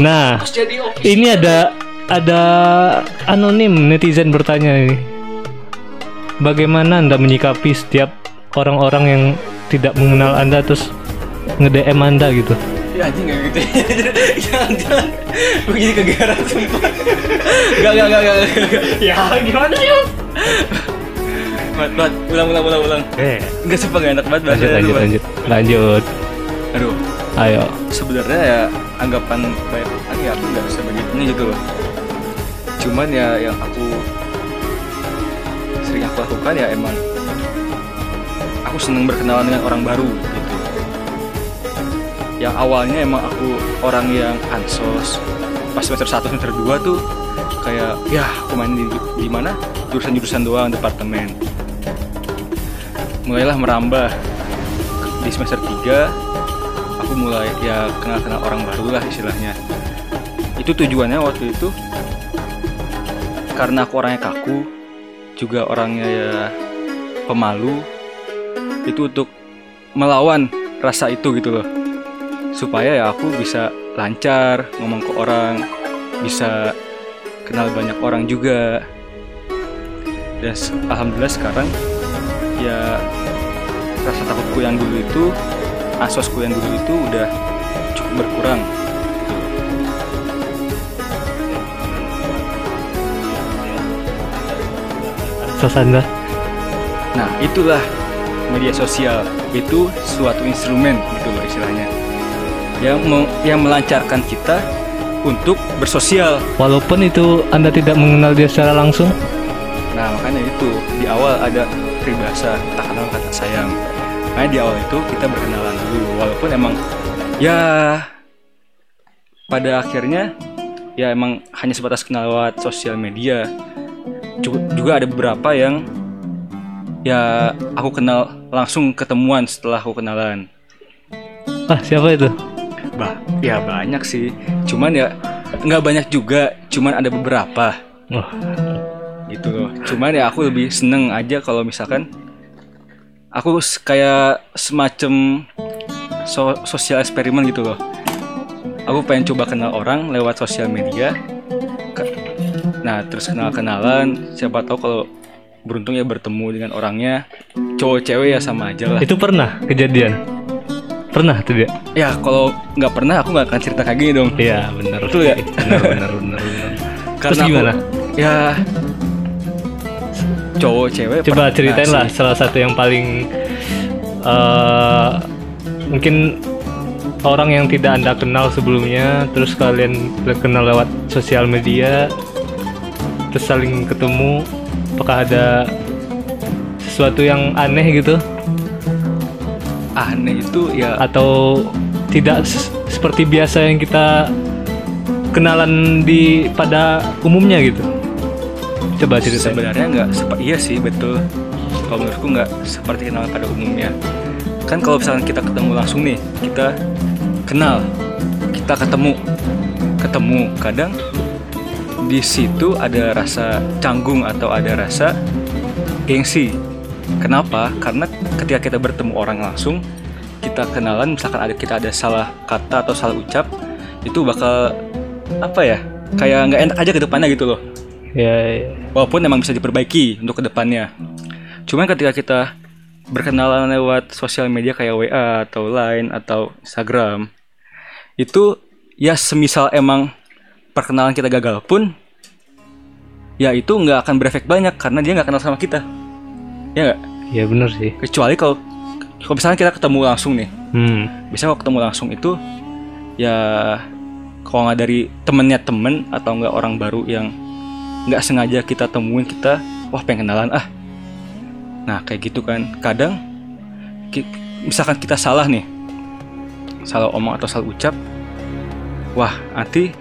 Nah, ini ada ada anonim netizen bertanya ini. Bagaimana Anda menyikapi setiap orang-orang yang tidak mengenal Anda terus nge-DM Anda gitu? Ya anjing gak gitu Jangan jangan Gue jadi kegaran sumpah Gak gak gak gak. Ya, gimana ya? Mat mat Ulang ulang ulang ulang Eh, Enggak sumpah gak enak banget lanjut lanjut lanjut. Lanjut. Aduh Ayo. sebenarnya ya anggapan banyak orang ya aku nggak sebegitunya gitu loh. Cuman ya yang aku sering aku lakukan ya emang aku seneng berkenalan dengan orang baru gitu. Yang awalnya emang aku orang yang ansos. Pas semester 1 semester 2 tuh kayak ya aku main di, di mana? Jurusan-jurusan doang departemen. Mulailah merambah di semester 3 aku mulai ya kenal-kenal orang baru lah istilahnya. Itu tujuannya waktu itu. Karena aku orangnya kaku juga orangnya ya pemalu itu untuk melawan rasa itu gitu loh. Supaya ya aku bisa lancar ngomong ke orang bisa kenal banyak orang juga. Dan alhamdulillah sekarang ya rasa takutku yang dulu itu asosku yang dulu itu udah cukup berkurang gitu. Sos Anda. Nah itulah media sosial itu suatu instrumen gitu loh istilahnya yang me- yang melancarkan kita untuk bersosial. Walaupun itu Anda tidak mengenal dia secara langsung. Nah makanya itu di awal ada peribahasa tak kenal kata sayang. Makanya di awal itu kita berkenalan dulu walaupun emang ya pada akhirnya ya emang hanya sebatas kenal lewat sosial media. Juga ada beberapa yang ya aku kenal langsung ketemuan setelah aku kenalan. Ah, siapa itu? Bah, ya banyak sih. Cuman ya nggak banyak juga. Cuman ada beberapa Oh, gitu loh. Cuman ya aku lebih seneng aja kalau misalkan aku kayak semacam so- sosial eksperimen gitu loh. Aku pengen coba kenal orang lewat sosial media. Nah, terus kenal-kenalan, siapa tahu kalau beruntung ya bertemu dengan orangnya cowok cewek ya sama aja lah. itu pernah kejadian? Pernah tuh dia? Ya kalau nggak pernah aku nggak akan cerita kayak gini dong. Iya, benar. Betul ya? Benar, benar, benar, benar. Terus Karena aku- gimana? Ya cowok cewek. Coba ceritain sih. lah salah satu yang paling eh mungkin orang yang tidak anda kenal sebelumnya, terus kalian kenal lewat sosial media, terus saling ketemu, apakah ada sesuatu yang aneh gitu aneh itu ya atau tidak seperti biasa yang kita kenalan di pada umumnya gitu? Coba ceritain. sebenarnya nggak seperti iya sih betul. Kalau menurutku nggak seperti kenalan pada umumnya. Kan kalau misalkan kita ketemu langsung nih kita kenal kita ketemu ketemu. Kadang di situ ada rasa canggung atau ada rasa gengsi. Kenapa? Karena ketika kita bertemu orang langsung kita kenalan misalkan ada kita ada salah kata atau salah ucap itu bakal apa ya kayak nggak enak aja ke depannya gitu loh Ya, ya. walaupun emang bisa diperbaiki untuk ke depannya. Cuman ketika kita berkenalan lewat sosial media kayak WA atau Line atau Instagram, itu ya semisal emang perkenalan kita gagal pun, ya itu nggak akan berefek banyak karena dia nggak kenal sama kita. Ya nggak? ya bener sih. Kecuali kalau kalau misalnya kita ketemu langsung nih, Hmm. biasanya kalau ketemu langsung itu ya kalau nggak dari temennya temen atau nggak orang baru yang nggak sengaja kita temuin kita wah pengen kenalan ah. Nah kayak gitu kan. Kadang misalkan kita salah nih salah omong atau salah ucap wah nanti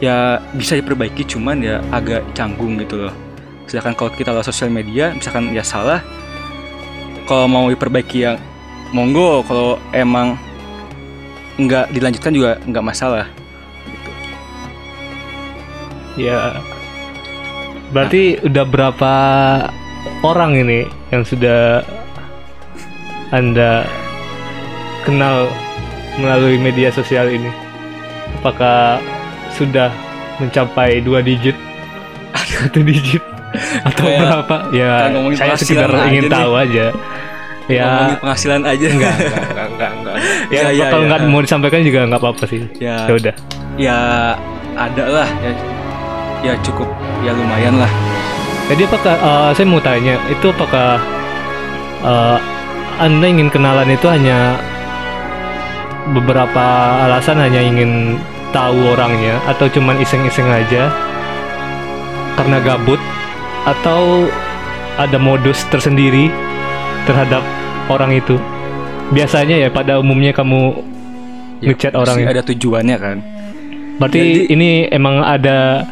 ya bisa diperbaiki cuman ya agak canggung gitu loh. Sedangkan kalau kita lewat sosial media misalkan ya salah kalau mau diperbaiki yang monggo. Kalau emang nggak dilanjutkan juga nggak masalah. Ya. Berarti udah berapa orang ini yang sudah Anda kenal melalui media sosial ini? apakah sudah mencapai dua digit satu digit atau Kayak- berapa ya saya sekedar aja ingin nih. tahu aja ya Ngomongin penghasilan aja enggak enggak enggak enggak, enggak. ya, Ya, ya, kalau ya. nggak mau disampaikan juga nggak apa-apa sih ya ya udah ya ada lah ya ya cukup. Ya lumayan lah. Jadi apakah eh, saya mau tanya itu apakah eh, anda ingin kenalan itu hanya beberapa alasan hanya ingin tahu orangnya atau cuman iseng-iseng aja? Karena gabut? Atau ada modus tersendiri terhadap orang itu? Biasanya ya pada umumnya kamu ya, ngechat orang ya? ada tujuannya kan. Berarti Jadi- ini emang ada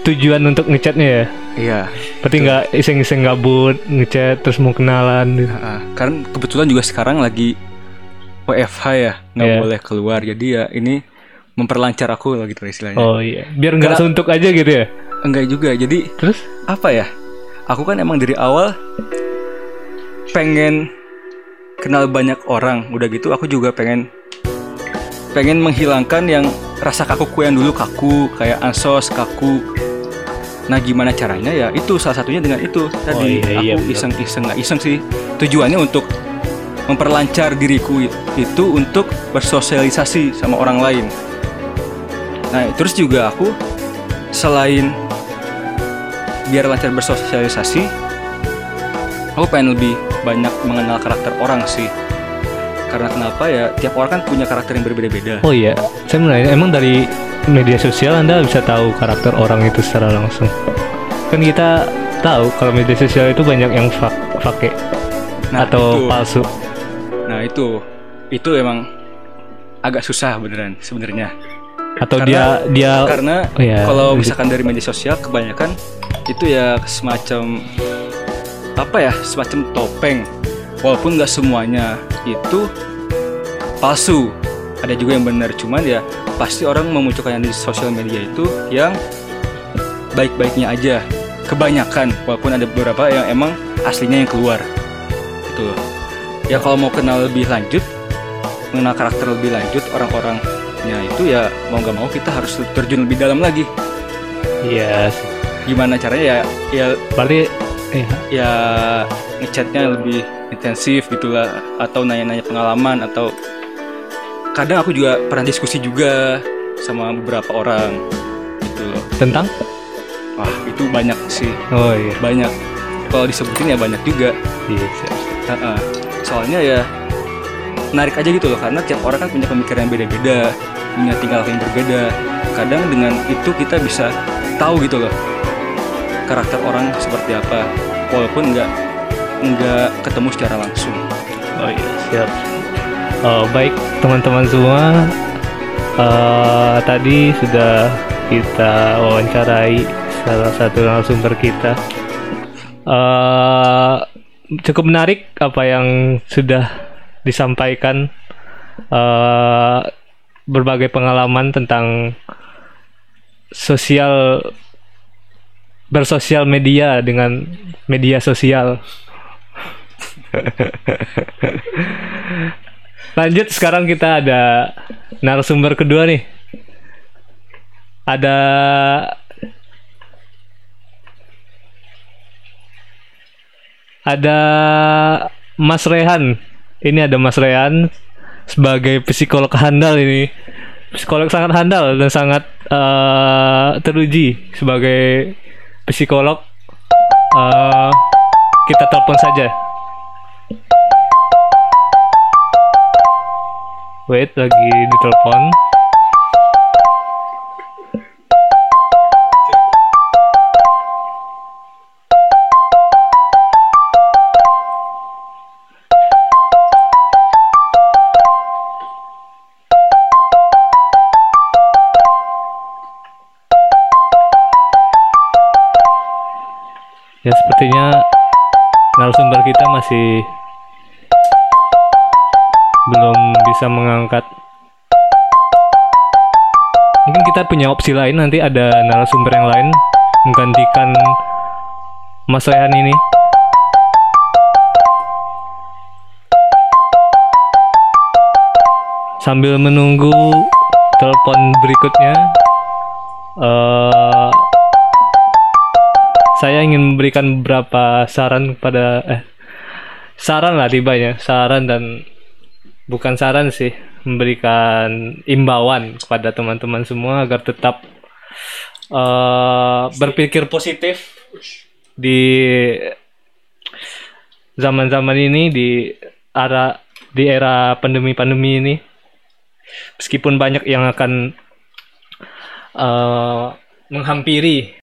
tujuan untuk ngechatnya ya? Iya. Berarti nggak iseng-iseng gabut ngechat terus mau kenalan gitu. Ah, karena kebetulan juga sekarang lagi WFH ya nggak Iya. boleh keluar. Jadi ya ini memperlancar aku lah gitu istilahnya. Oh iya. Biar nggak suntuk aja gitu ya? Enggak juga. Jadi terus? apa ya? Aku kan emang dari awal pengen kenal banyak orang. Udah gitu aku juga pengen pengen menghilangkan yang rasa kakuku yang dulu kaku kayak ansos kaku nah gimana caranya? Ya itu salah satunya dengan itu. Tadi iya, iya, aku benar. iseng iseng nggak iseng sih. Tujuannya untuk memperlancar diriku it- itu untuk bersosialisasi sama orang lain. Nah terus juga aku selain biar lancar bersosialisasi aku pengen lebih banyak mengenal karakter orang sih. Karena kenapa ya? Tiap orang kan punya karakter yang berbeda-beda. Oh iya. Saya nanya emang dari media sosial anda bisa tahu karakter orang itu secara langsung. Kan kita tahu kalau media sosial itu banyak yang fa fake Nah, atau itu. palsu. Nah itu. Itu emang agak susah beneran sebenarnya. Atau Karena- dia dia karena oh iya, kalau misalkan dari media sosial kebanyakan itu ya semacam apa ya semacam topeng. Walaupun nggak semuanya itu palsu ada juga yang benar cuman ya pasti orang memunculkan yang di sosial media itu yang baik-baiknya aja. Kebanyakan walaupun ada beberapa yang emang aslinya yang keluar. Gitu. Loh ya kalau mau kenal lebih lanjut mengenal karakter lebih lanjut orang-orangnya itu ya mau nggak mau kita harus terjun lebih dalam lagi. Iya gimana caranya ya ya berarti iya ya ngechatnya lebih intensif gitulah atau nanya-nanya pengalaman atau kadang aku juga pernah diskusi juga sama beberapa orang gitu loh. Tentang? Wah itu banyak sih. Oh iya. Banyak. Kalau disebutin ya banyak juga. Iya siap. Ha-ha. soalnya ya menarik aja gitu loh karena tiap orang kan punya pemikiran yang beda-beda punya tingkah laku yang berbeda. Kadang dengan itu kita bisa tahu gitu loh karakter orang seperti apa. Walaupun nggak nggak ketemu secara langsung. Oh iya, siap. Oh, baik teman-teman semua. eh, tadi sudah kita wawancarai salah satu narasumber kita. eh cukup menarik apa yang sudah disampaikan. eh berbagai pengalaman tentang sosial bersosial media dengan media sosial. Lanjut sekarang kita ada narasumber kedua nih. Ada ada Mas Rehan. Ini ada Mas Rehan sebagai psikolog handal ini. Psikolog sangat handal dan sangat eh, teruji sebagai psikolog. Eh, kita telepon saja. Wait, lagi ditelepon. Ya sepertinya narasumber kita masih belum bisa mengangkat. Mungkin kita punya opsi lain nanti ada narasumber yang lain menggantikan Mas Rehan ini. Sambil menunggu telepon berikutnya eh saya ingin memberikan beberapa saran kepada eh saran lah tibanya saran dan bukan saran sih memberikan imbauan kepada teman-teman semua agar tetap eh, berpikir positif di zaman-zaman ini di era di era pandemi-pandemi ini. Meskipun banyak yang akan eh, menghampiri